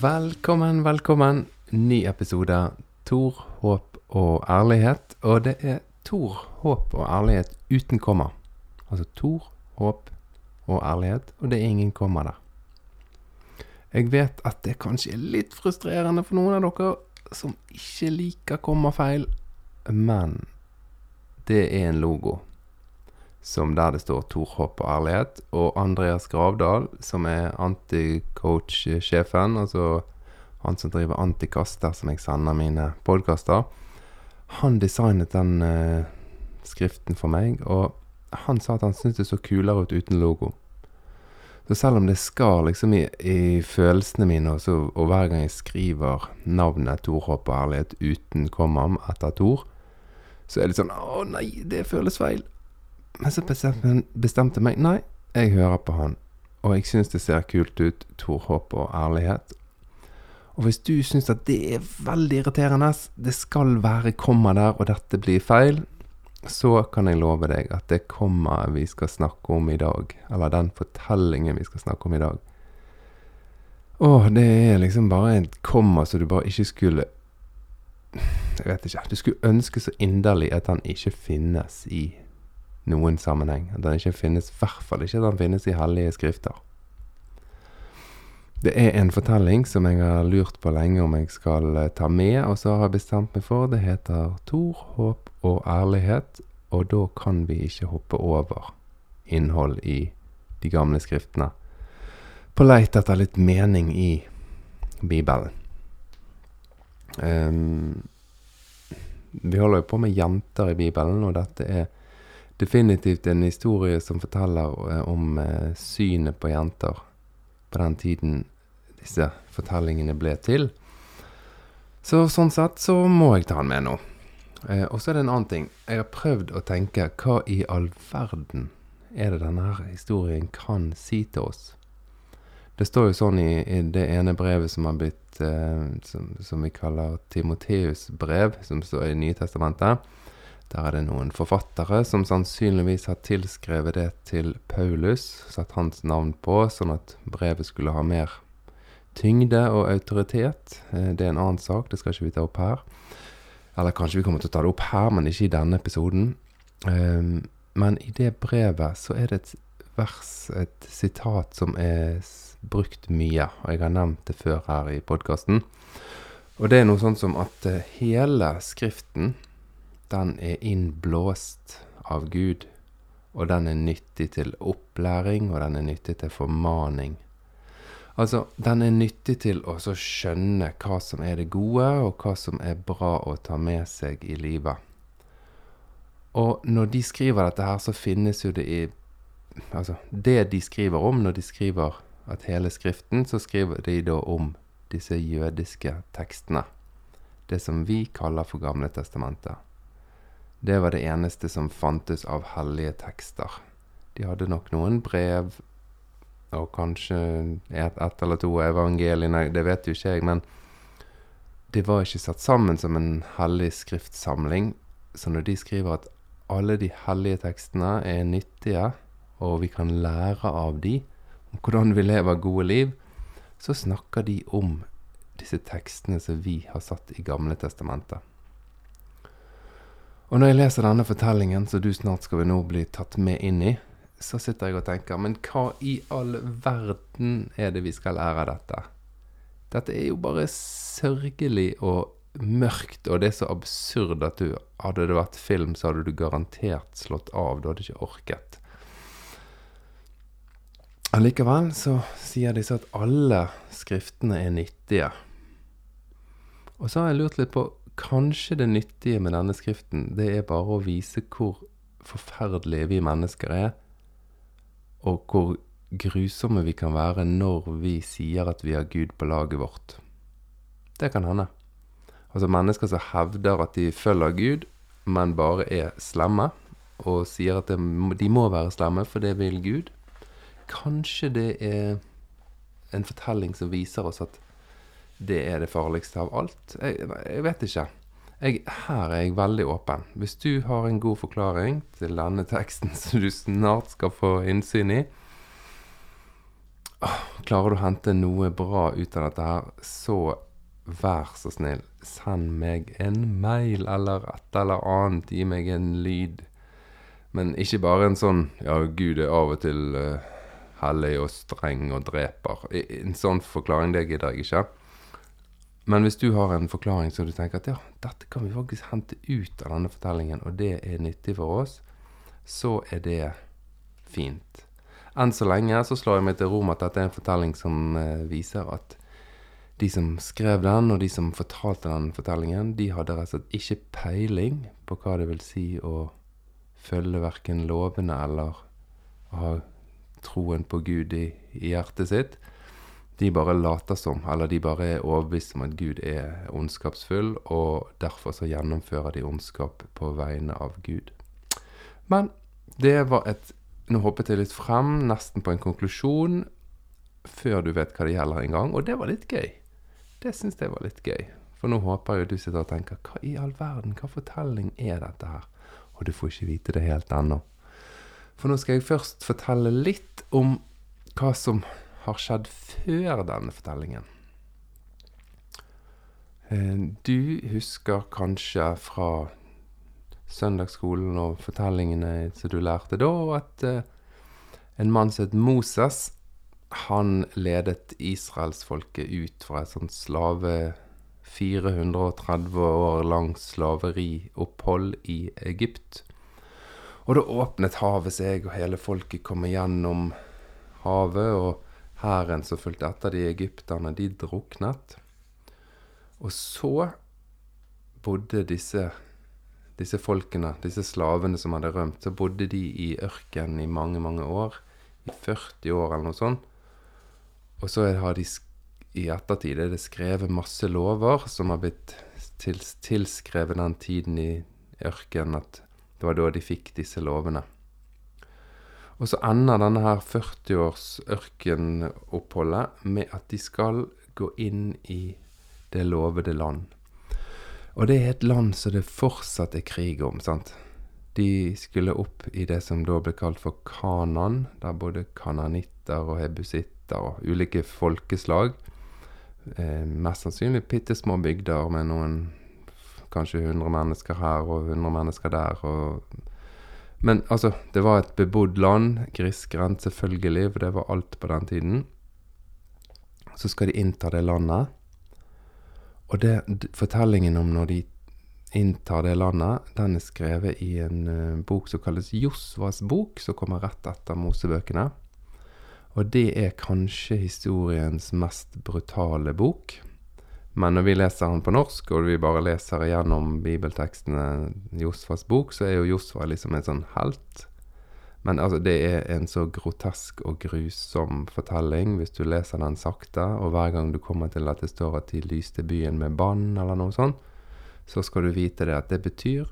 Velkommen, velkommen. Ny episode. Tor, håp og ærlighet. Og det er Tor, håp og ærlighet uten komma. Altså Tor, håp og ærlighet, og det er ingen komma der. Jeg vet at det kanskje er litt frustrerende for noen av dere som ikke liker kommafeil, men det er en logo som der det står Tor og Ærlighet, og Andreas Gravdal, som er anticoach-sjefen, altså han som driver Antikaster, som jeg sender mine podkaster, han designet den eh, skriften for meg, og han sa at han syntes det så kulere ut uten logo. Så selv om det skar liksom i, i følelsene mine, også, og, hver gang jeg skriver navnet Tor og Ærlighet uten komma etter Tor, så er det sånn Å nei, det føles feil. Men så bestemte, bestemte meg Nei, jeg hører på han. Og jeg syns det ser kult ut. Tor Håp og ærlighet. Og hvis du syns at det er veldig irriterende, det skal være komma der, og dette blir feil, så kan jeg love deg at det kommaet vi skal snakke om i dag, eller den fortellingen vi skal snakke om i dag Å, det er liksom bare et komma som du bare ikke skulle Jeg vet ikke. Du skulle ønske så inderlig at han ikke finnes i noen sammenheng. Den ikke finnes, i hvert fall ikke den finnes i hellige skrifter. Det er en fortelling som jeg har lurt på lenge om jeg skal eh, ta med, og så har jeg bestemt meg for. Det heter Tor, håp og ærlighet, og da kan vi ikke hoppe over innhold i de gamle skriftene. På leit etter litt mening i Bibelen. Um, vi holder jo på med jenter i Bibelen, og dette er definitivt en historie som forteller eh, om eh, synet på jenter på den tiden disse fortellingene ble til. Så sånn sett så må jeg ta den med nå. Eh, og så er det en annen ting. Jeg har prøvd å tenke hva i all verden er det denne historien kan si til oss? Det står jo sånn i, i det ene brevet som har blitt eh, som, som, vi kaller Timoteus brev, som står i Nye Testamentet. Der er det noen forfattere som sannsynligvis har tilskrevet det til Paulus, satt hans navn på, sånn at brevet skulle ha mer tyngde og autoritet. Eh, det er en annen sak, det skal ikke vi ta opp her. Eller kanskje vi kommer til å ta det opp her, men ikke i denne episoden. Ehm, men i det brevet så er det et vers, et sitat, som er brukt mye. Og jeg har nevnt det før her i podkasten. Og det er noe sånt som at eh, hele Skriften den er innblåst av Gud, og den er nyttig til opplæring, og den er nyttig til formaning. Altså, den er nyttig til å skjønne hva som er det gode, og hva som er bra å ta med seg i livet. Og når de skriver dette her, så finnes jo det i Altså, det de skriver om når de skriver at hele Skriften, så skriver de da om disse jødiske tekstene. Det som vi kaller for Gamle testamentet. Det var det eneste som fantes av hellige tekster. De hadde nok noen brev, og kanskje ett et eller to evangeliene, det vet jo ikke jeg, men det var ikke satt sammen som en hellig skriftsamling. Så når de skriver at alle de hellige tekstene er nyttige, og vi kan lære av de, om hvordan vi lever gode liv, så snakker de om disse tekstene som vi har satt i Gamle testamentet. Og når jeg leser denne fortellingen, som du snart skal nå bli tatt med inn i, så sitter jeg og tenker Men hva i all verden er det vi skal lære av dette? Dette er jo bare sørgelig og mørkt, og det er så absurd at du Hadde det vært film, så hadde du garantert slått av. Du hadde ikke orket. Allikevel så sier disse at alle skriftene er nyttige. Og så har jeg lurt litt på Kanskje det nyttige med denne skriften, det er bare å vise hvor forferdelige vi mennesker er, og hvor grusomme vi kan være når vi sier at vi har Gud på laget vårt. Det kan hende. Altså mennesker som hevder at de følger Gud, men bare er slemme, og sier at de må være slemme, for det vil Gud. Kanskje det er en fortelling som viser oss at det er det farligste av alt. Jeg, jeg vet ikke. Jeg, her er jeg veldig åpen. Hvis du har en god forklaring til denne teksten som du snart skal få innsyn i, Klarer du å hente noe bra ut av dette her, så vær så snill, send meg en mail eller et eller annet. Gi meg en lyd. Men ikke bare en sånn Ja, Gud er av og til uh, hellig og streng og dreper. En sånn forklaring, det gidder jeg ikke. Men hvis du har en forklaring så du tenker at ja, dette kan vi faktisk hente ut av denne fortellingen, og det er nyttig for oss, så er det fint. Enn så lenge så slår jeg meg til ro med at dette er en fortelling som eh, viser at de som skrev den, og de som fortalte den fortellingen, de hadde rett og slett ikke peiling på hva det vil si å følge verken lovene eller ha troen på Gud i, i hjertet sitt. De bare later som, eller de bare er overbevist om at Gud er ondskapsfull, og derfor så gjennomfører de ondskap på vegne av Gud. Men det var et Nå hoppet jeg litt frem, nesten på en konklusjon, før du vet hva det gjelder engang, og det var litt gøy. Det syns jeg var litt gøy. For nå håper jeg du sitter og tenker hva i all verden, hva fortelling er dette her? Og du får ikke vite det helt ennå. For nå skal jeg først fortelle litt om hva som har skjedd før denne fortellingen. Eh, du husker kanskje fra søndagsskolen og fortellingene som du lærte da, at eh, en mann som het Moses, han ledet israelsfolket ut fra et sånt slave 430 år langt slaveriopphold i Egypt. Og da åpnet havet seg, og hele folket kom igjennom havet, og hæren som fulgte etter de egypterne, de druknet. Og så bodde disse disse folkene, disse slavene som hadde rømt, så bodde de i ørkenen i mange, mange år. I 40 år eller noe sånt. Og så har de i ettertid er det skrevet masse lover som har blitt tils, tilskrevet den tiden i ørkenen at det var da de fikk disse lovene. Og så ender denne her 40 års ørkenoppholdet med at de skal gå inn i det lovede land. Og det er et land som det fortsatt er krig om, sant. De skulle opp i det som da ble kalt for Kanan, der både kananitter og hebusitter og ulike folkeslag eh, Mest sannsynlig bitte små bygder med noen kanskje 100 mennesker her og 100 mennesker der. Og, men altså, det var et bebodd land. Grisgrendt, selvfølgelig, for det var alt på den tiden. Så skal de innta det landet. Og det, fortellingen om når de inntar det landet, den er skrevet i en uh, bok som kalles Josvas bok, som kommer rett etter Mosebøkene. Og det er kanskje historiens mest brutale bok. Men når vi leser den på norsk, og vi bare leser gjennom bibeltekstene i Josfas bok, så er jo Josfa liksom en sånn helt. Men altså, det er en så grotesk og grusom fortelling hvis du leser den sakte, og hver gang du kommer til at det står at de lyste byen med bann, eller noe sånt, så skal du vite det at det betyr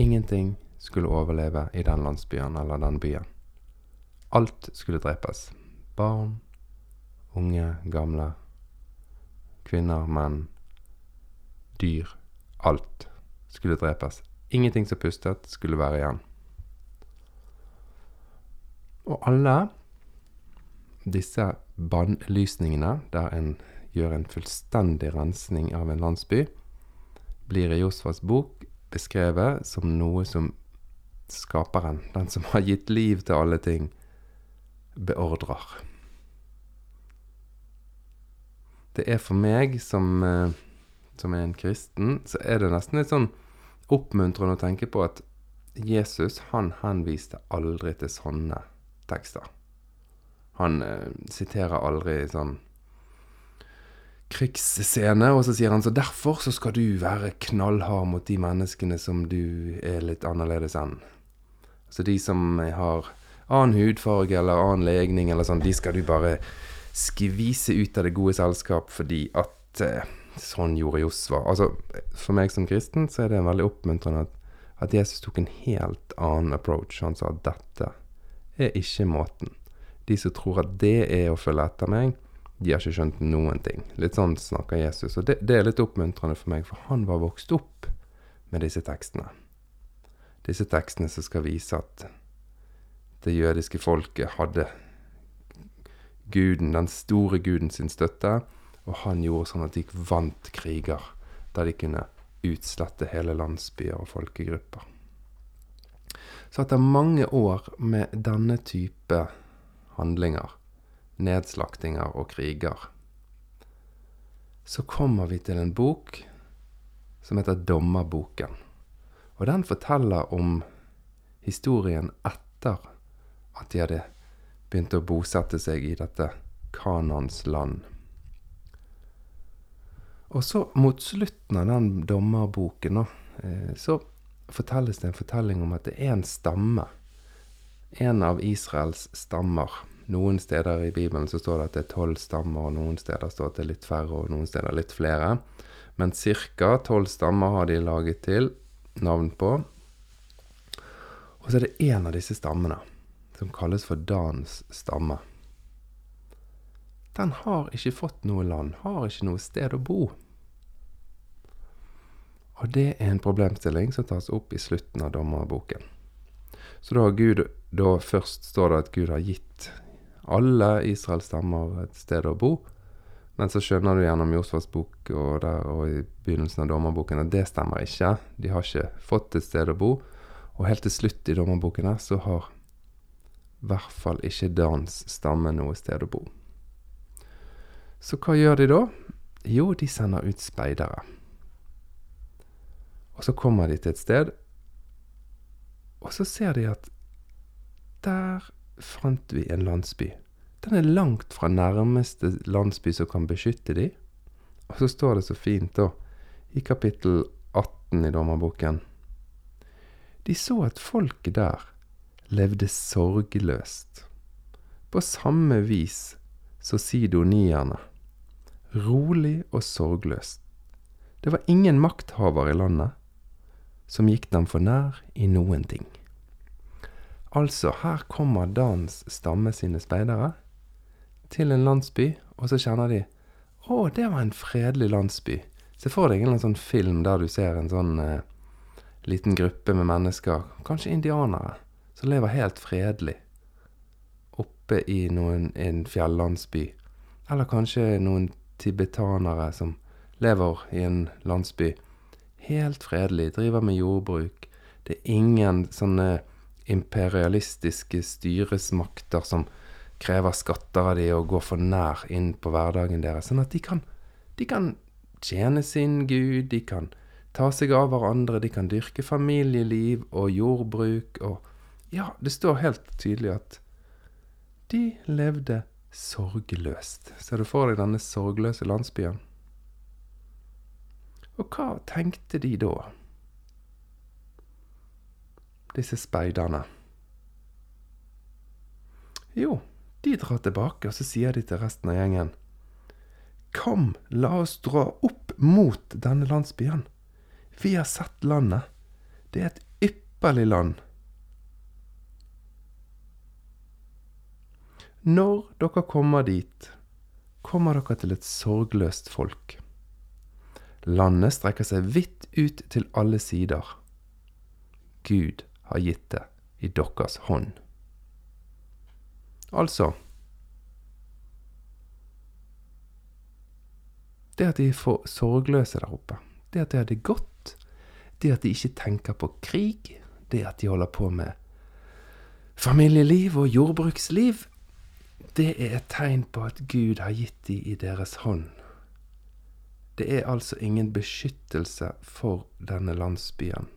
ingenting skulle overleve i den landsbyen eller den byen. Alt skulle drepes. Barn, unge, gamle, kvinner, menn, dyr. Alt skulle drepes. Ingenting som pustet, skulle være igjen. Og alle disse bannlysningene, der en gjør en fullstendig rensning av en landsby, blir i Josfas bok beskrevet som noe som skaperen, den som har gitt liv til alle ting, beordrer. Det er for meg som, eh, som er en kristen, så er det nesten litt sånn oppmuntrende å tenke på at Jesus han henviste aldri til sånne tekster. Han eh, siterer aldri sånn krigsscene, og så sier han så derfor så skal du være knallhard mot de menneskene som du er litt annerledes enn. Så de som har annen hudfarge eller annen legning eller sånn, de skal du bare skvise ut av det gode selskap fordi at eh, sånn gjorde Josva. Altså, for meg som kristen så er det veldig oppmuntrende at, at Jesus tok en helt annen approach. Han sa at dette er ikke måten. De som tror at det er å følge etter meg, de har ikke skjønt noen ting. Litt sånn snakker Jesus. Og det, det, er litt oppmuntrende for meg, for han var vokst opp med disse tekstene. Disse tekstene som skal vise at det jødiske folket hadde guden, den store guden sin støtte, og han gjorde sånn at de vant kriger, der de kunne utslette hele landsbyer og folkegrupper. Så etter mange år med denne type handlinger, nedslaktinger og kriger, så kommer vi til en bok som heter Dommerboken. Og den forteller om historien etter at de hadde begynt å bosette seg i dette Kanans land. Og så mot slutten av den dommerboken, eh, så fortelles det en fortelling om at det er en stamme. En av Israels stammer. Noen steder i Bibelen så står det at det er tolv stammer, og noen steder står det litt færre, og noen steder litt flere. Men ca. tolv stammer har de laget til navn på. Og så er det én av disse stammene som kalles for Dans stamme. Den har ikke fått noe land, har ikke noe sted å bo. Og det er en problemstilling som tas opp i slutten av dommerboken. Så da Gud Da først står det at Gud har gitt alle Israels stammer et sted å bo. Men så skjønner du gjennom Josfas bok og, der, og i begynnelsen av dommerboken at det stemmer ikke. De har ikke fått et sted å bo. Og helt til slutt i dommerboken her så har hvert fall ikke Dans stamme noe sted å bo. Så hva gjør de da? Jo, de sender ut speidere. Og så kommer de til et sted, og så ser de at der fant vi en landsby. Den er langt fra nærmeste landsby som kan beskytte de. Og så står det så fint, da, i kapittel 18 i dommerboken. De så at folket der levde sorgløst, på samme vis så sidonierne, rolig og sorgløst. Det var ingen makthaver i landet, som gikk dem for nær i noen ting. Altså, her kommer Dans stamme sine speidere til en landsby, og så kjenner de Å, det var en fredelig landsby. Se for deg en sånn film der du ser en sånn eh, liten gruppe med mennesker, kanskje indianere, som lever helt fredelig oppe i noen, en fjellandsby. Eller kanskje noen tibetanere som lever i en landsby helt fredelig, driver med jordbruk. Det er ingen sånne imperialistiske styresmakter som krever skatter av de og går for nær inn på hverdagen deres. Sånn at de kan, de kan tjene sin gud, de kan ta seg av hverandre, de kan dyrke familieliv og jordbruk og Ja, det står helt tydelig at de levde sorgløst. Ser du for deg denne sorgløse landsbyen? Og hva tenkte de da, disse speiderne? Jo, de drar tilbake, og så sier de til resten av gjengen Kom, la oss dra opp mot denne landsbyen. Vi har sett landet. Det er et ypperlig land. Når dere kommer dit, kommer dere til et sorgløst folk. Landet strekker seg vidt ut til alle sider. Gud har gitt det i deres hånd. Altså Det at de er sorgløse der oppe, det at de har det godt, det at de ikke tenker på krig, det at de holder på med familieliv og jordbruksliv, det er et tegn på at Gud har gitt dem i deres hånd. Det er altså ingen beskyttelse for denne landsbyen.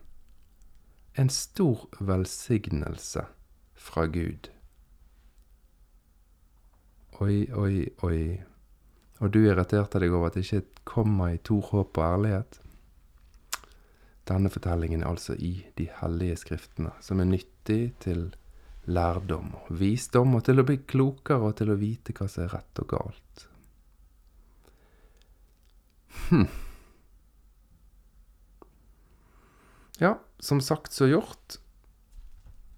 En stor velsignelse fra Gud. Oi, oi, oi. Og du irriterte deg over at det ikke kommer i Tor håp og ærlighet? Denne fortellingen er altså i de hellige skriftene, som er nyttig til lærdom og visdom, og til å bli klokere og til å vite hva som er rett og galt. Hm. Ja, som sagt så gjort.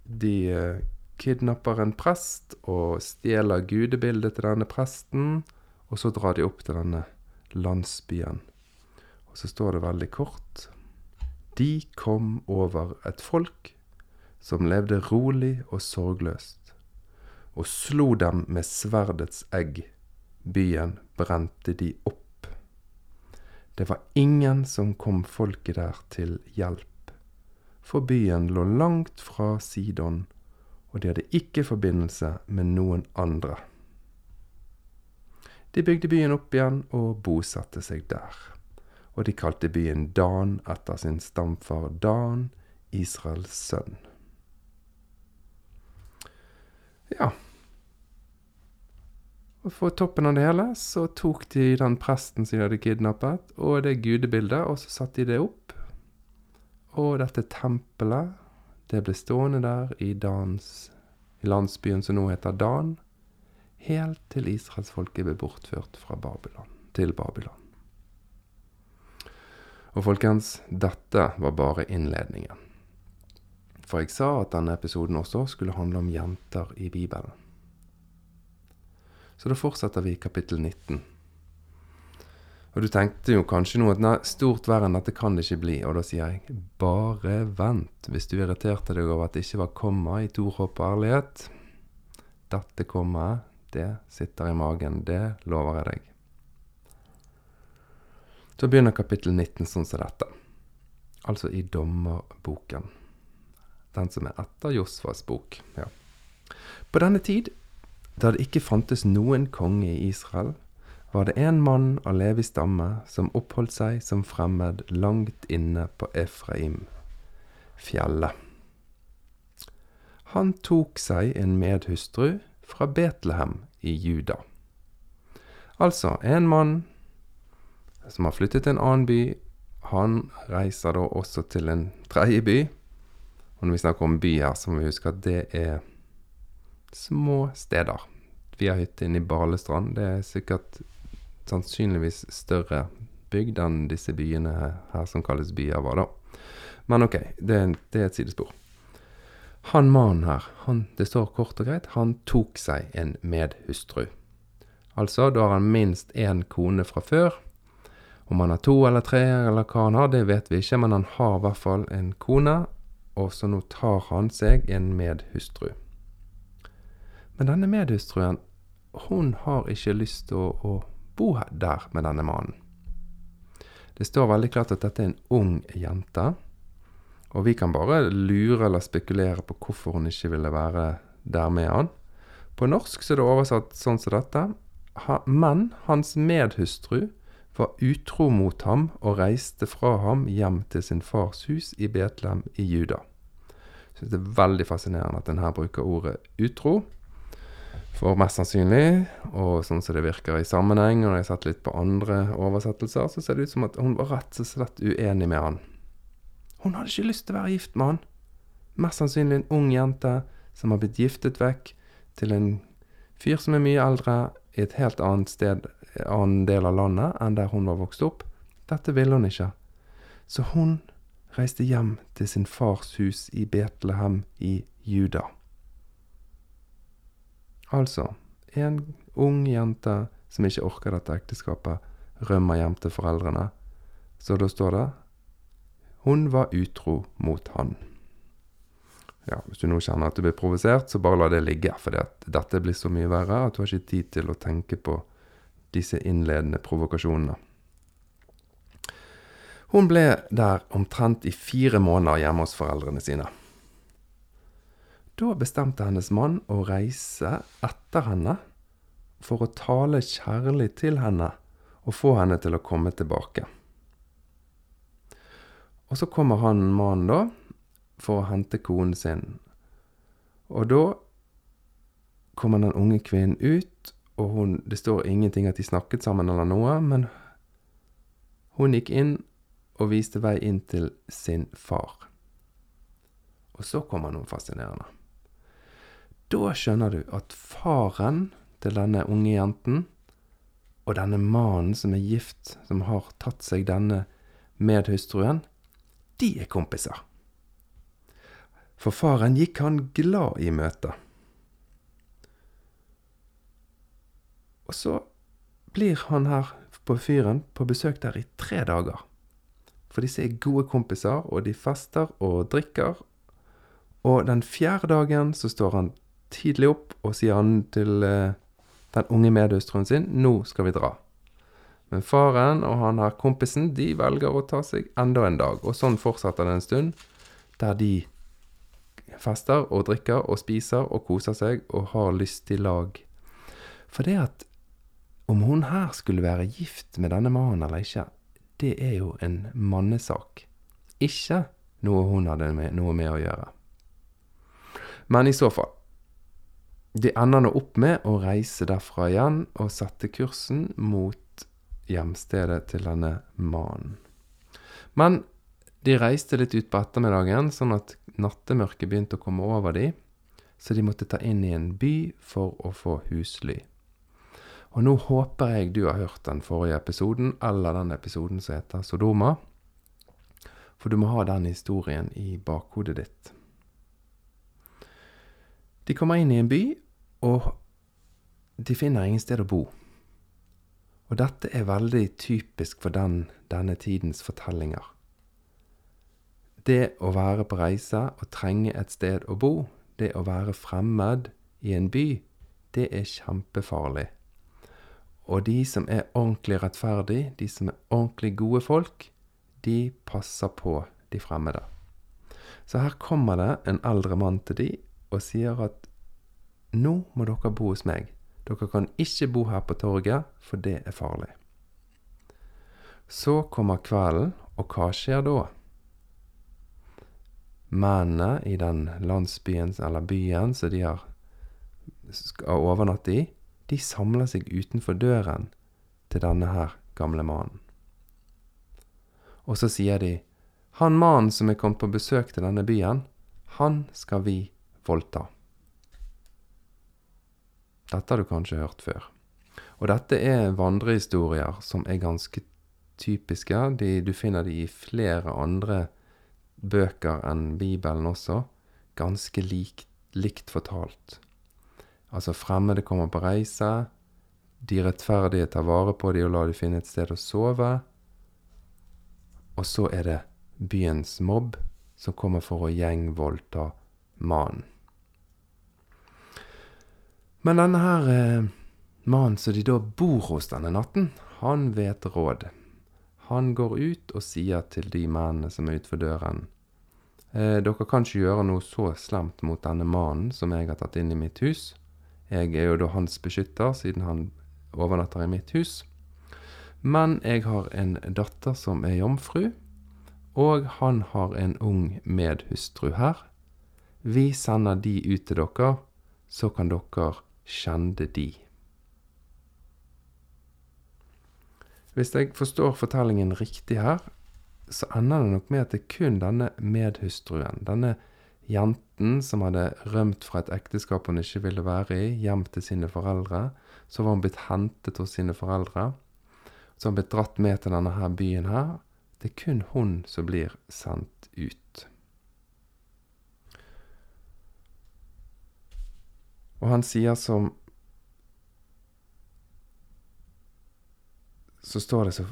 De eh, kidnapper en prest og stjeler gudebildet til denne presten, og så drar de opp til denne landsbyen. Og så står det veldig kort De kom over et folk som levde rolig og sorgløst. og slo dem med sverdets egg. Byen brente de opp. Det var ingen som kom folket der til hjelp, for byen lå langt fra Sidon, og de hadde ikke forbindelse med noen andre. De bygde byen opp igjen og bosatte seg der. Og de kalte byen Dan etter sin stamfar Dan, Israels sønn. Ja. Og for toppen av det hele så tok de den presten som de hadde kidnappet, og det gudebildet, og så satte de det opp. Og dette tempelet, det ble stående der i Dans, i landsbyen som nå heter Dan, helt til israelsfolket ble bortført fra Babylon, til Babylon. Og folkens, dette var bare innledningen. For jeg sa at denne episoden også skulle handle om jenter i Bibelen. Så da fortsetter vi i kapittel 19. Og du tenkte jo kanskje nå at nei, stort verre enn dette kan det ikke bli, og da sier jeg bare vent hvis du irriterte deg over at det ikke var komma i to håp og ærlighet. Dette kommer, det sitter i magen, det lover jeg deg. Så begynner kapittel 19 sånn som dette, altså i dommerboken den som er etter Josfas bok. Ja. På denne tid, da det ikke fantes noen konge i Israel, var det en mann av Levis stamme som oppholdt seg som fremmed langt inne på Efraim, fjellet. Han tok seg en medhustru fra Betlehem i Juda. Altså en mann som har flyttet til en annen by. Han reiser da også til en tredje by, og når vi snakker om byer, så må vi huske at det er små steder. Vi har hytte inne i Balestrand. Det er sikkert sannsynligvis større bygd enn disse byene her som kalles byer var, da. Men ok, det, det er et sidespor. Han mannen her, han, det står kort og greit, han tok seg en medhustru. Altså, da har han minst én kone fra før. Om han har to eller tre, eller hva han har, det vet vi ikke, men han har i hvert fall en kone, og så nå tar han seg en medhustru. Men denne medhustruen, hun har ikke lyst til å, å bo der med denne mannen. Det står veldig klart at dette er en ung jente, og vi kan bare lure eller spekulere på hvorfor hun ikke ville være der med han. På norsk så er det oversatt sånn som dette. Men hans medhustru var utro mot ham og reiste fra ham hjem til sin fars hus i Betlehem i Juda. Jeg syns det er veldig fascinerende at en her bruker ordet utro. For mest sannsynlig, og sånn som det virker i sammenheng, og når jeg har sett litt på andre oversettelser, så ser det ut som at hun var rett og slett uenig med han. Hun hadde ikke lyst til å være gift med han. Mest sannsynlig en ung jente som har blitt giftet vekk til en fyr som er mye eldre, i et helt annet sted annen del av landet enn der hun var vokst opp. Dette ville hun ikke. Så hun reiste hjem til sin fars hus i Betlehem i Juda. Altså, en ung jente som ikke orker dette ekteskapet, rømmer hjem til foreldrene. Så da står det hun var utro mot han. Ja, Hvis du nå kjenner at du blir provosert, så bare la det ligge, for dette blir så mye verre at du har ikke tid til å tenke på disse innledende provokasjonene. Hun ble der omtrent i fire måneder hjemme hos foreldrene sine. Da bestemte hennes mann å reise etter henne for å tale kjærlig til henne og få henne til å komme tilbake. Og så kommer han mannen, da, for å hente konen sin. Og da kommer den unge kvinnen ut og hun, det står ingenting at de snakket sammen eller noe, men hun gikk inn og viste vei inn til sin far. Og så kommer noe fascinerende. Da skjønner du at faren til denne unge jenten og denne mannen som er gift, som har tatt seg denne medhustruen, de er kompiser. For faren gikk han glad i møtet. Og så blir han her på fyren på besøk der i tre dager. For disse er gode kompiser, og de fester og drikker. Og den fjerde dagen så står han tidlig opp og sier han til eh, den unge medhustruen sin 'Nå skal vi dra'. Men faren og han her kompisen de velger å ta seg enda en dag, og sånn fortsetter det en stund, der de fester og drikker og spiser og koser seg og har lyst i lag. For det at om hun her skulle være gift med denne mannen eller ikke, det er jo en mannesak. Ikke noe hun hadde med, noe med å gjøre. Men i så fall De ender nå opp med å reise derfra igjen og sette kursen mot hjemstedet til denne mannen. Men de reiste litt ut på ettermiddagen, sånn at nattemørket begynte å komme over dem, så de måtte ta inn i en by for å få husly. Og nå håper jeg du har hørt den forrige episoden, eller den episoden som heter Sodoma, for du må ha den historien i bakhodet ditt. De kommer inn i en by, og de finner ingen sted å bo. Og dette er veldig typisk for den, denne tidens fortellinger. Det å være på reise og trenge et sted å bo, det å være fremmed i en by, det er kjempefarlig. Og de som er ordentlig rettferdige, de som er ordentlig gode folk, de passer på de fremmede. Så her kommer det en eldre mann til de og sier at nå må dere bo hos meg. Dere kan ikke bo her på torget, for det er farlig. Så kommer kvelden, og hva skjer da? Mennene i den landsbyen eller byen som de har skal overnatte i, de samler seg utenfor døren til denne her gamle mannen. Og så sier de, han mannen som er kommet på besøk til denne byen, han skal vi voldta. Dette har du kanskje hørt før. Og dette er vandrehistorier som er ganske typiske. De, du finner de i flere andre bøker enn Bibelen også. Ganske likt, likt fortalt. Altså fremmede kommer på reise. De rettferdige tar vare på de og lar de finne et sted å sove. Og så er det byens mobb som kommer for å gjengvoldta mannen. Men denne her eh, mannen som de da bor hos denne natten, han vet råd. Han går ut og sier til de mennene som er utenfor døren eh, Dere kan ikke gjøre noe så slemt mot denne mannen som jeg har tatt inn i mitt hus. Jeg er jo da hans beskytter, siden han overnatter i mitt hus. Men jeg har en datter som er jomfru, og han har en ung medhustru her. Vi sender de ut til dere, så kan dere kjenne de. Hvis jeg forstår fortellingen riktig her, så ender det nok med at det er kun denne medhustruen, denne jenten som hadde rømt fra et ekteskap hun ikke ville være i, hjem til sine foreldre. Så var hun blitt hentet hos sine foreldre. Så har hun blitt dratt med til denne her byen her. Det er kun hun som blir sendt ut. Og han sier som Så står det så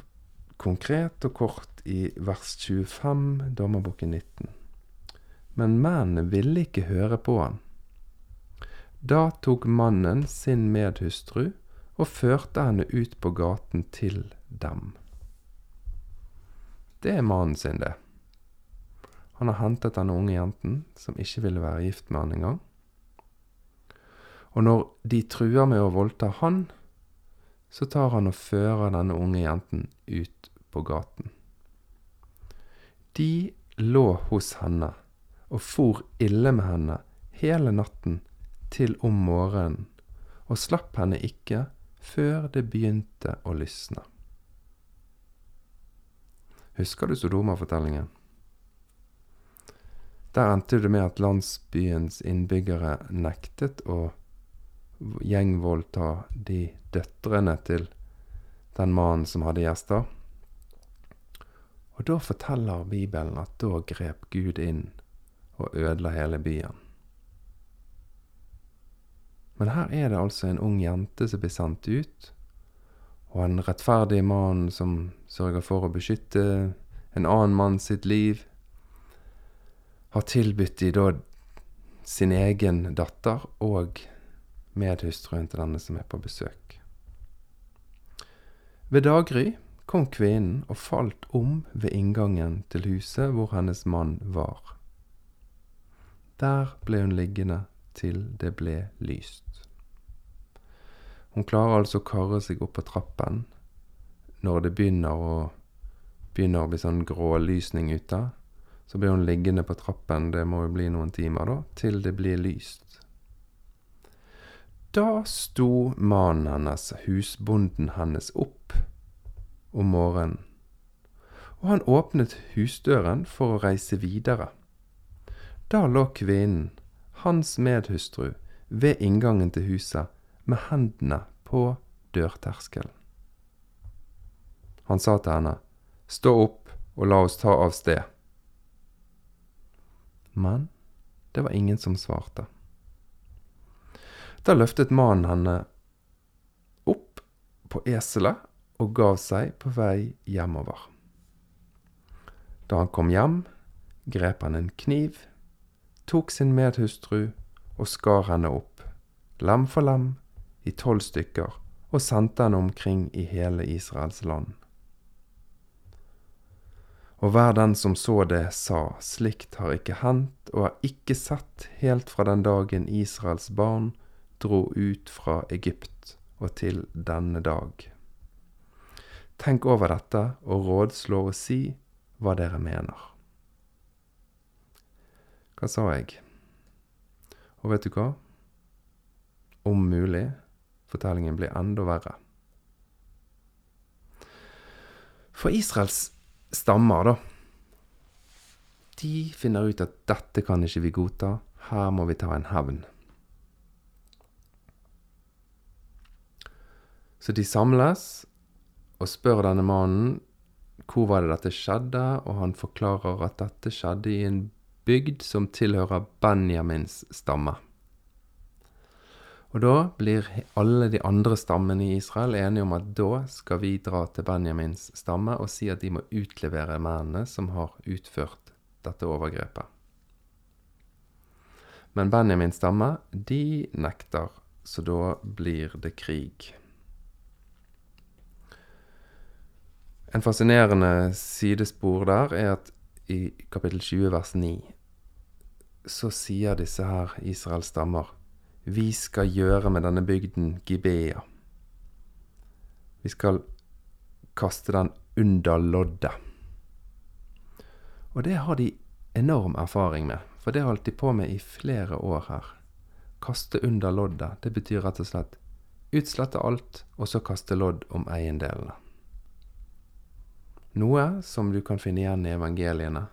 konkret og kort i vers 25, Dommerboken 19. Men mennene ville ikke høre på han. Da tok mannen sin medhustru og førte henne ut på gaten til dem. Det er mannen sin, det. Han har hentet denne unge jenten, som ikke ville være gift med han engang. Og når de truer med å voldta han, så tar han og fører denne unge jenten ut på gaten. De lå hos henne og for ille med henne hele natten til om morgenen, og slapp henne ikke før det begynte å lysne. Husker du Sodoma-fortellingen? Der endte det med at landsbyens innbyggere nektet å gjengvoldta de døtrene til den mannen som hadde gjester. Og da forteller Bibelen at da grep Gud inn og ødela hele byen. Men her er det altså en ung jente som blir sendt ut, og en rettferdig mann som sørger for å beskytte en annen mann sitt liv, har tilbudt de da sin egen datter og medhustruen til denne som er på besøk. Ved daggry kom kvinnen og falt om ved inngangen til huset hvor hennes mann var. Der ble hun liggende til det ble lyst. Hun klarer altså å karre seg opp på trappen når det begynner å, begynner å bli sånn grålysning ute. Så blir hun liggende på trappen, det må jo bli noen timer, da, til det blir lyst. Da sto mannen hennes, husbonden hennes, opp om morgenen, og han åpnet husdøren for å reise videre. Da lå kvinnen, hans medhustru, ved inngangen til huset, med hendene på dørterskelen. Han sa til henne, Stå opp og la oss ta av sted. Men det var ingen som svarte. Da løftet mannen henne opp på eselet og gav seg på vei hjemover. Da han kom hjem, grep han en kniv, tok sin medhustru og skar henne opp, lem for lem, i tolv stykker, og sendte henne omkring i hele Israels land. Og hver den som så det, sa, slikt har ikke hendt og har ikke sett helt fra den dagen Israels barn dro ut fra Egypt og til denne dag. Tenk over dette og rådslå og si hva dere mener. Hva sa jeg? Og vet du hva? Om mulig, fortellingen blir enda verre. For Israels stammer, da. De finner ut at dette kan ikke vi godta, her må vi ta en hevn. Så de samles og spør denne mannen hvor var det dette skjedde, og han forklarer at dette skjedde i en bygd som tilhører Benjamins stamme. Og da blir alle de andre stammene i Israel enige om at da skal vi dra til Benjamins stamme og si at de må utlevere mennene som har utført dette overgrepet. Men Benjamins stamme, de nekter, så da blir det krig. En fascinerende sidespor der er at i kapittel 20 vers 9 så sier disse her Israels stammer vi skal gjøre med denne bygden Gibea. Vi skal kaste den under loddet. Og det har de enorm erfaring med, for det holdt de på med i flere år her. Kaste under loddet, det betyr rett og slett utslette alt, og så kaste lodd om eiendelene. Noe som du kan finne igjen i evangeliene,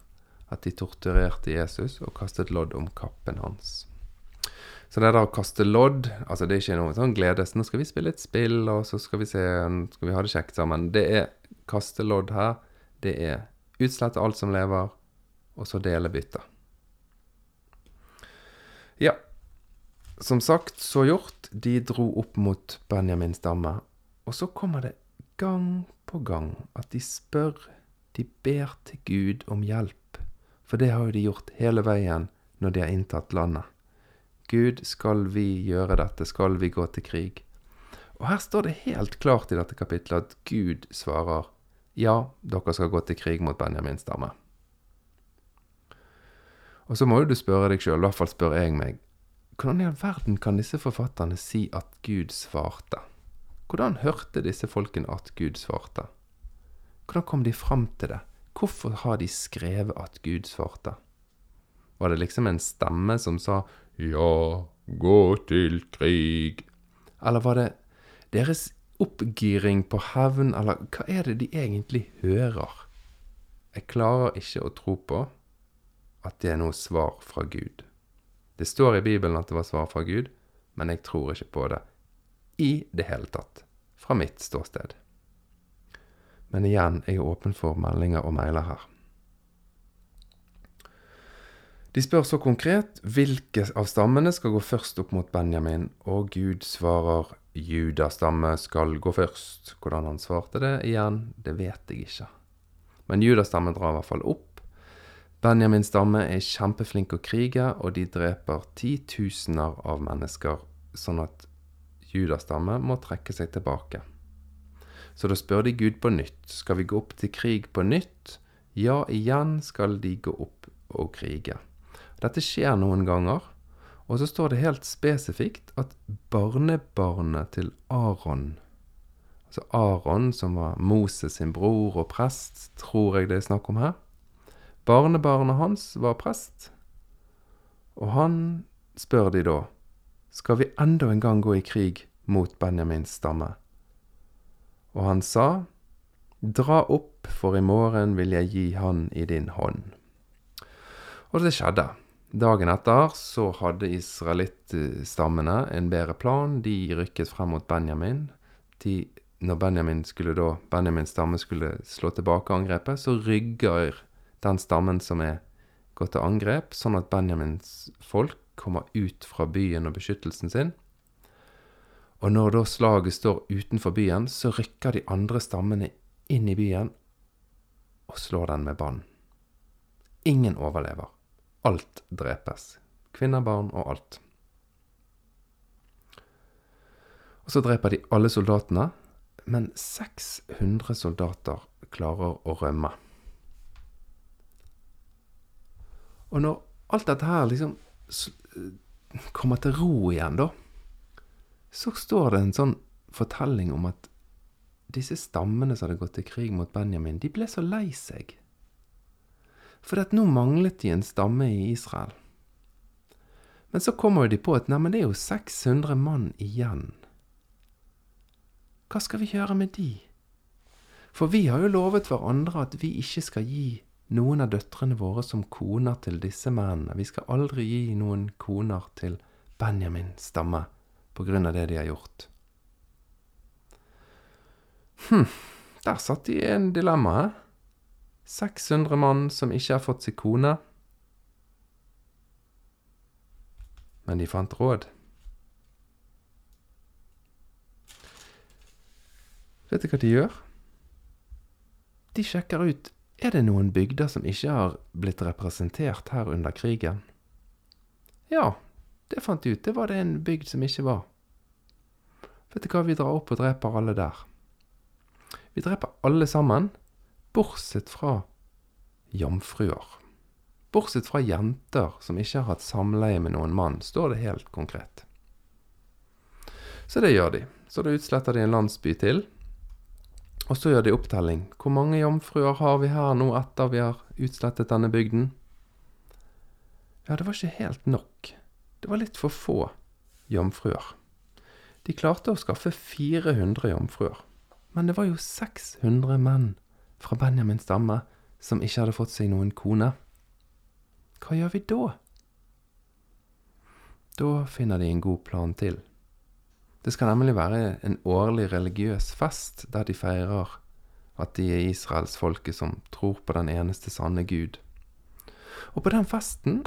at de torturerte Jesus og kastet lodd om kappen hans. Så det der å kaste lodd altså Det er ikke noe sånn gledes. Nå skal vi spille et spill, og så skal vi se Skal vi ha det kjekt sammen. Det er kaste lodd her. Det er utslette alt som lever, og så dele byttet. Ja. Som sagt, så gjort. De dro opp mot Benjamins stamme. Og så kommer det gang på gang at de spør, de ber til Gud om hjelp. For det har jo de gjort hele veien når de har inntatt landet. Gud, skal vi gjøre dette? Skal vi gå til krig? Og her står det helt klart i dette kapitlet at Gud svarer ja, dere skal gå til krig mot Benjamins stamme. Og så må jo du spørre deg sjøl, i hvert fall spør jeg meg, hvordan i all verden kan disse forfatterne si at Gud svarte? Hvordan hørte disse folkene at Gud svarte? Hvordan kom de fram til det? Hvorfor har de skrevet at Gud svarte? Var det liksom en stemme som sa ja, gå til krig. Eller var det deres oppgiring på hevn, eller hva er det de egentlig hører? Jeg klarer ikke å tro på at det er noe svar fra Gud. Det står i Bibelen at det var svar fra Gud, men jeg tror ikke på det i det hele tatt, fra mitt ståsted. Men igjen, jeg er åpen for meldinger og mailer her. De spør så konkret hvilke av stammene skal gå først opp mot Benjamin, og Gud svarer Judas stamme skal gå først. Hvordan han svarte det igjen, det vet jeg ikke. Men Judas stamme drar i hvert fall opp Benjamins stamme er kjempeflink å krige, og de dreper titusener av mennesker, sånn at Judas stamme må trekke seg tilbake. Så da spør de Gud på nytt, skal vi gå opp til krig på nytt? Ja, igjen skal de gå opp og krige. Dette skjer noen ganger, og så står det helt spesifikt at barnebarnet til Aron Altså Aron, som var Moses sin bror og prest, tror jeg det er snakk om her. Barnebarnet hans var prest, og han spør de da skal vi enda en gang gå i krig mot Benjamins stamme. Og han sa, Dra opp, for i morgen vil jeg gi han i din hånd. Og det skjedde. Dagen etter så hadde israelittstammene en bedre plan. De rykket frem mot Benjamin. De, når Benjamin skulle da, Benjamins stamme skulle slå tilbake angrepet, så rygger den stammen som er gått til angrep, sånn at Benjamins folk kommer ut fra byen og beskyttelsen sin. Og når da slaget står utenfor byen, så rykker de andre stammene inn i byen og slår den med bann. Ingen overlever. Alt drepes. Kvinner, barn og alt. Og så dreper de alle soldatene, men 600 soldater klarer å rømme. Og når alt dette her liksom kommer til ro igjen, da, så står det en sånn fortelling om at disse stammene som hadde gått til krig mot Benjamin, de ble så lei seg. For at nå manglet de en stamme i Israel. Men så kommer de på at neimen, det er jo 600 mann igjen. Hva skal vi gjøre med de? For vi har jo lovet hverandre at vi ikke skal gi noen av døtrene våre som koner til disse mennene. Vi skal aldri gi noen koner til Benjamin stamme på grunn av det de har gjort. Hm, der satt de i en dilemma, hæ? 600 mann som ikke har fått seg kone. Men de fant råd. Vet du hva de gjør? De sjekker ut er det noen bygder som ikke har blitt representert her under krigen? Ja, det fant jeg ut. Det var det en bygd som ikke var. Vet du hva, vi drar opp og dreper alle der. Vi dreper alle sammen, bortsett fra jomfruer. Bortsett fra jenter som ikke har hatt samleie med noen mann, står det helt konkret. Så det gjør de. Så da utsletter de en landsby til, og så gjør de opptelling. Hvor mange jomfruer har vi her nå etter vi har utslettet denne bygden? Ja, det var ikke helt nok. Det var litt for få jomfruer. De klarte å skaffe 400 jomfruer. Men det var jo 600 menn fra Benjamins stamme som ikke hadde fått seg noen kone. Hva gjør vi da? Da finner de en god plan til. Det skal nemlig være en årlig religiøs fest der de feirer at de er israelsfolket som tror på den eneste sanne Gud. Og på den festen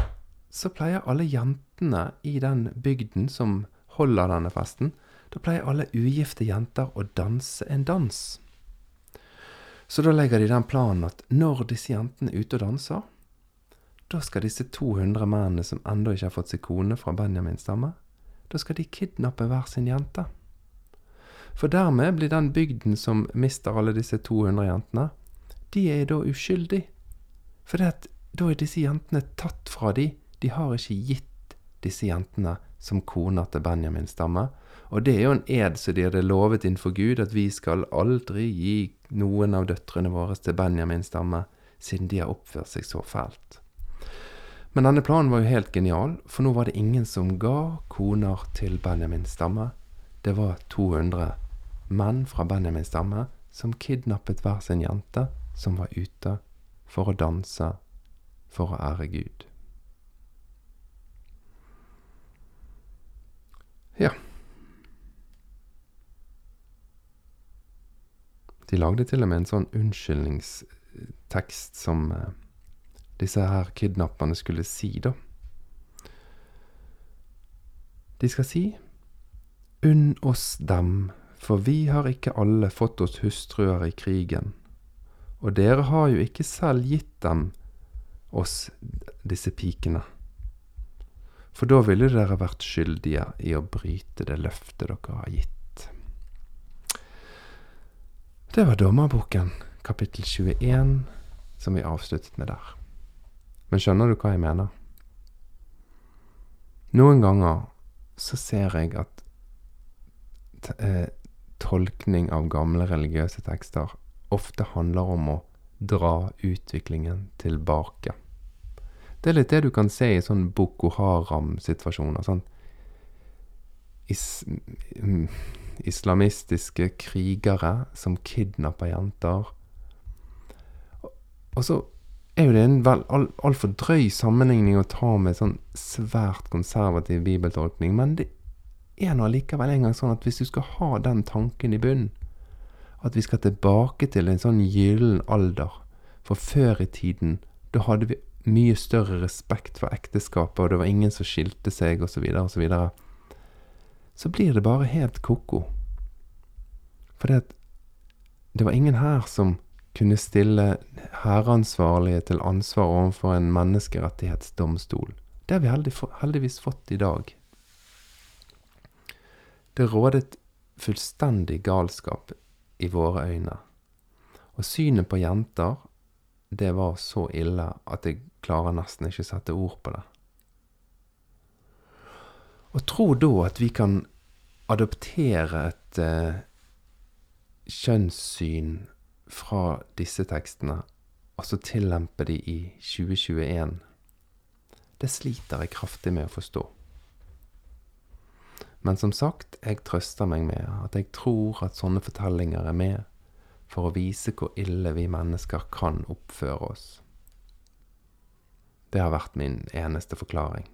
så pleier alle jentene i den bygden som holder denne festen, da pleier alle ugifte jenter å danse en dans. Så da legger de den planen at når disse jentene er ute og danser, da skal disse 200 mennene som ennå ikke har fått seg kone fra Benjamins stamme, da skal de kidnappe hver sin jente. For dermed blir den bygden som mister alle disse 200 jentene, de er da uskyldige. For da er disse jentene tatt fra de. De har ikke gitt disse jentene som koner til Benjamins stamme. Og det er jo en ed som de hadde lovet innenfor Gud, at vi skal aldri gi noen av døtrene våre til Benjamins stamme, siden de har oppført seg så fælt. Men denne planen var jo helt genial, for nå var det ingen som ga koner til Benjamins stamme. Det var 200 menn fra Benjamins stamme som kidnappet hver sin jente som var ute for å danse for å ære Gud. Ja. De lagde til og med en sånn unnskyldningstekst som eh, disse her kidnapperne skulle si, da. De skal si Unn oss dem, for vi har ikke alle fått oss hustruer i krigen, og dere har jo ikke selv gitt dem oss, disse pikene. For da ville dere vært skyldige i å bryte det løftet dere har gitt. Det var Dommerboken, kapittel 21, som vi avsluttet med der. Men skjønner du hva jeg mener? Noen ganger så ser jeg at eh, tolkning av gamle religiøse tekster ofte handler om å dra utviklingen tilbake. Det er litt det du kan se i sånn Boko Haram-situasjoner. Sånn is mm, islamistiske krigere som kidnapper jenter. Og så er jo det en altfor all drøy sammenligning å ta med sånn svært konservativ bibeltolkning, men det er nå allikevel en gang sånn at hvis du skal ha den tanken i bunnen, at vi skal tilbake til en sånn gyllen alder, for før i tiden, da hadde vi mye større respekt for ekteskapet, og det var ingen som skilte seg, osv., osv., så, så blir det bare helt ko-ko. For det var ingen her som kunne stille hæransvarlige til ansvar overfor en menneskerettighetsdomstol. Det har vi heldigvis fått i dag. Det rådet fullstendig galskap i våre øyne. Og synet på jenter, det var så ille at jeg klarer nesten ikke å sette ord på det. Og tro da at vi kan adoptere et eh, kjønnssyn fra disse tekstene, og så tillempe de i 2021, det sliter jeg kraftig med å forstå. Men som sagt, jeg trøster meg med at jeg tror at sånne fortellinger er med for å vise hvor ille vi mennesker kan oppføre oss. Det har vært min eneste forklaring.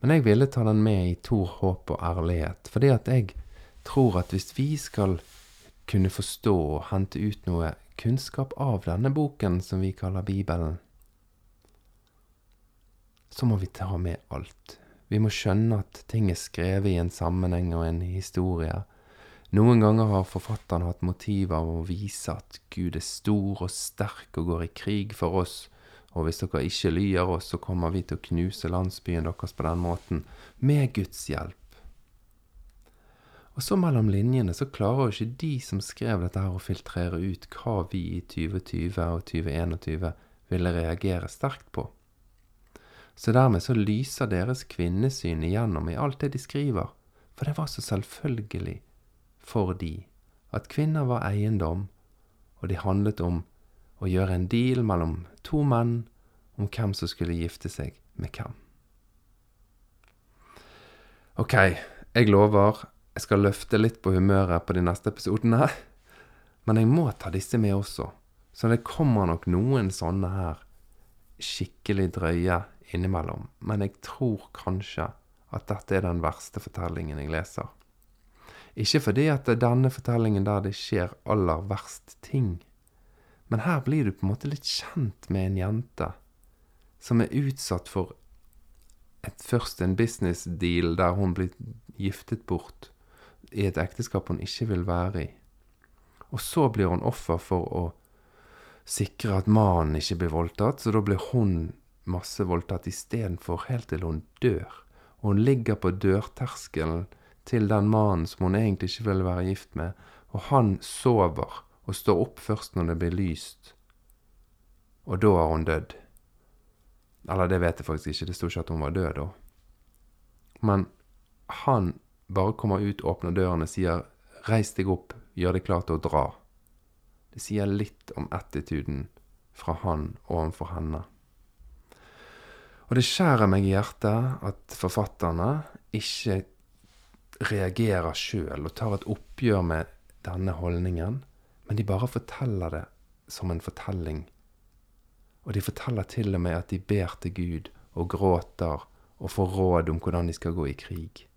Men jeg ville ta den med i Tor, håp og ærlighet, fordi at jeg tror at hvis vi skal kunne forstå og hente ut noe kunnskap av denne boken som vi kaller Bibelen, så må vi ta med alt. Vi må skjønne at ting er skrevet i en sammenheng og en historie. Noen ganger har forfatteren hatt motiv av å vise at Gud er stor og sterk og går i krig for oss, og hvis dere ikke lyer oss, så kommer vi til å knuse landsbyen deres på den måten, med Guds hjelp. Og så mellom linjene så klarer jo ikke de som skrev dette her å filtrere ut hva vi i 2020 og 2021 ville reagere sterkt på. Så dermed så lyser deres kvinnesyn igjennom i alt det de skriver, for det var så selvfølgelig for de at kvinner var eiendom, og de handlet om å gjøre en deal mellom to menn om hvem som skulle gifte seg med hvem. Ok, jeg lover jeg skal løfte litt på humøret på de neste episodene, men jeg må ta disse med også, så det kommer nok noen sånne her skikkelig drøye innimellom, men jeg tror kanskje at dette er den verste fortellingen jeg leser. Ikke fordi at det er denne fortellingen der det skjer aller verst ting, men her blir du på en måte litt kjent med en jente som er utsatt for et, først en business deal der hun blir giftet bort i et ekteskap hun ikke vil være i. Og så blir hun offer for å sikre at mannen ikke blir voldtatt, så da blir hun massevoldtatt istedenfor helt til hun dør. Og hun ligger på dørterskelen til den mannen som hun egentlig ikke ville være gift med, og han sover og står opp først når det blir lyst. Og da har hun dødd. Eller det vet jeg faktisk ikke, det sto ikke at hun var død da. Men han bare kommer ut, åpner døren og sier 'reis deg opp, gjør deg klar til å dra'. Det sier litt om attituden fra han overfor henne. Og det skjærer meg i hjertet at forfatterne ikke reagerer sjøl og tar et oppgjør med denne holdningen, men de bare forteller det som en fortelling. Og de forteller til og med at de ber til Gud og gråter og får råd om hvordan de skal gå i krig.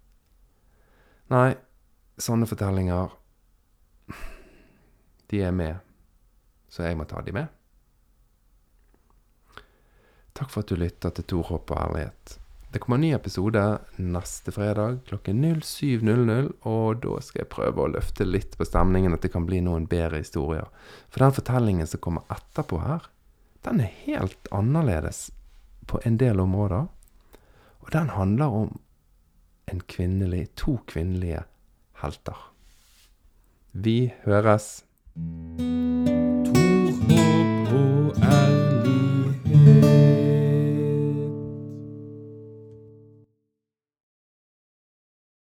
Nei, sånne fortellinger De er med, så jeg må ta de med. Takk for at du lytta til Tor Håp og ærlighet. Det kommer en ny episode neste fredag klokken 07.00, og da skal jeg prøve å løfte litt på stemningen, at det kan bli noen bedre historier. For den fortellingen som kommer etterpå her, den er helt annerledes på en del områder. Og den handler om en kvinnelig, to kvinnelige helter. Vi høres.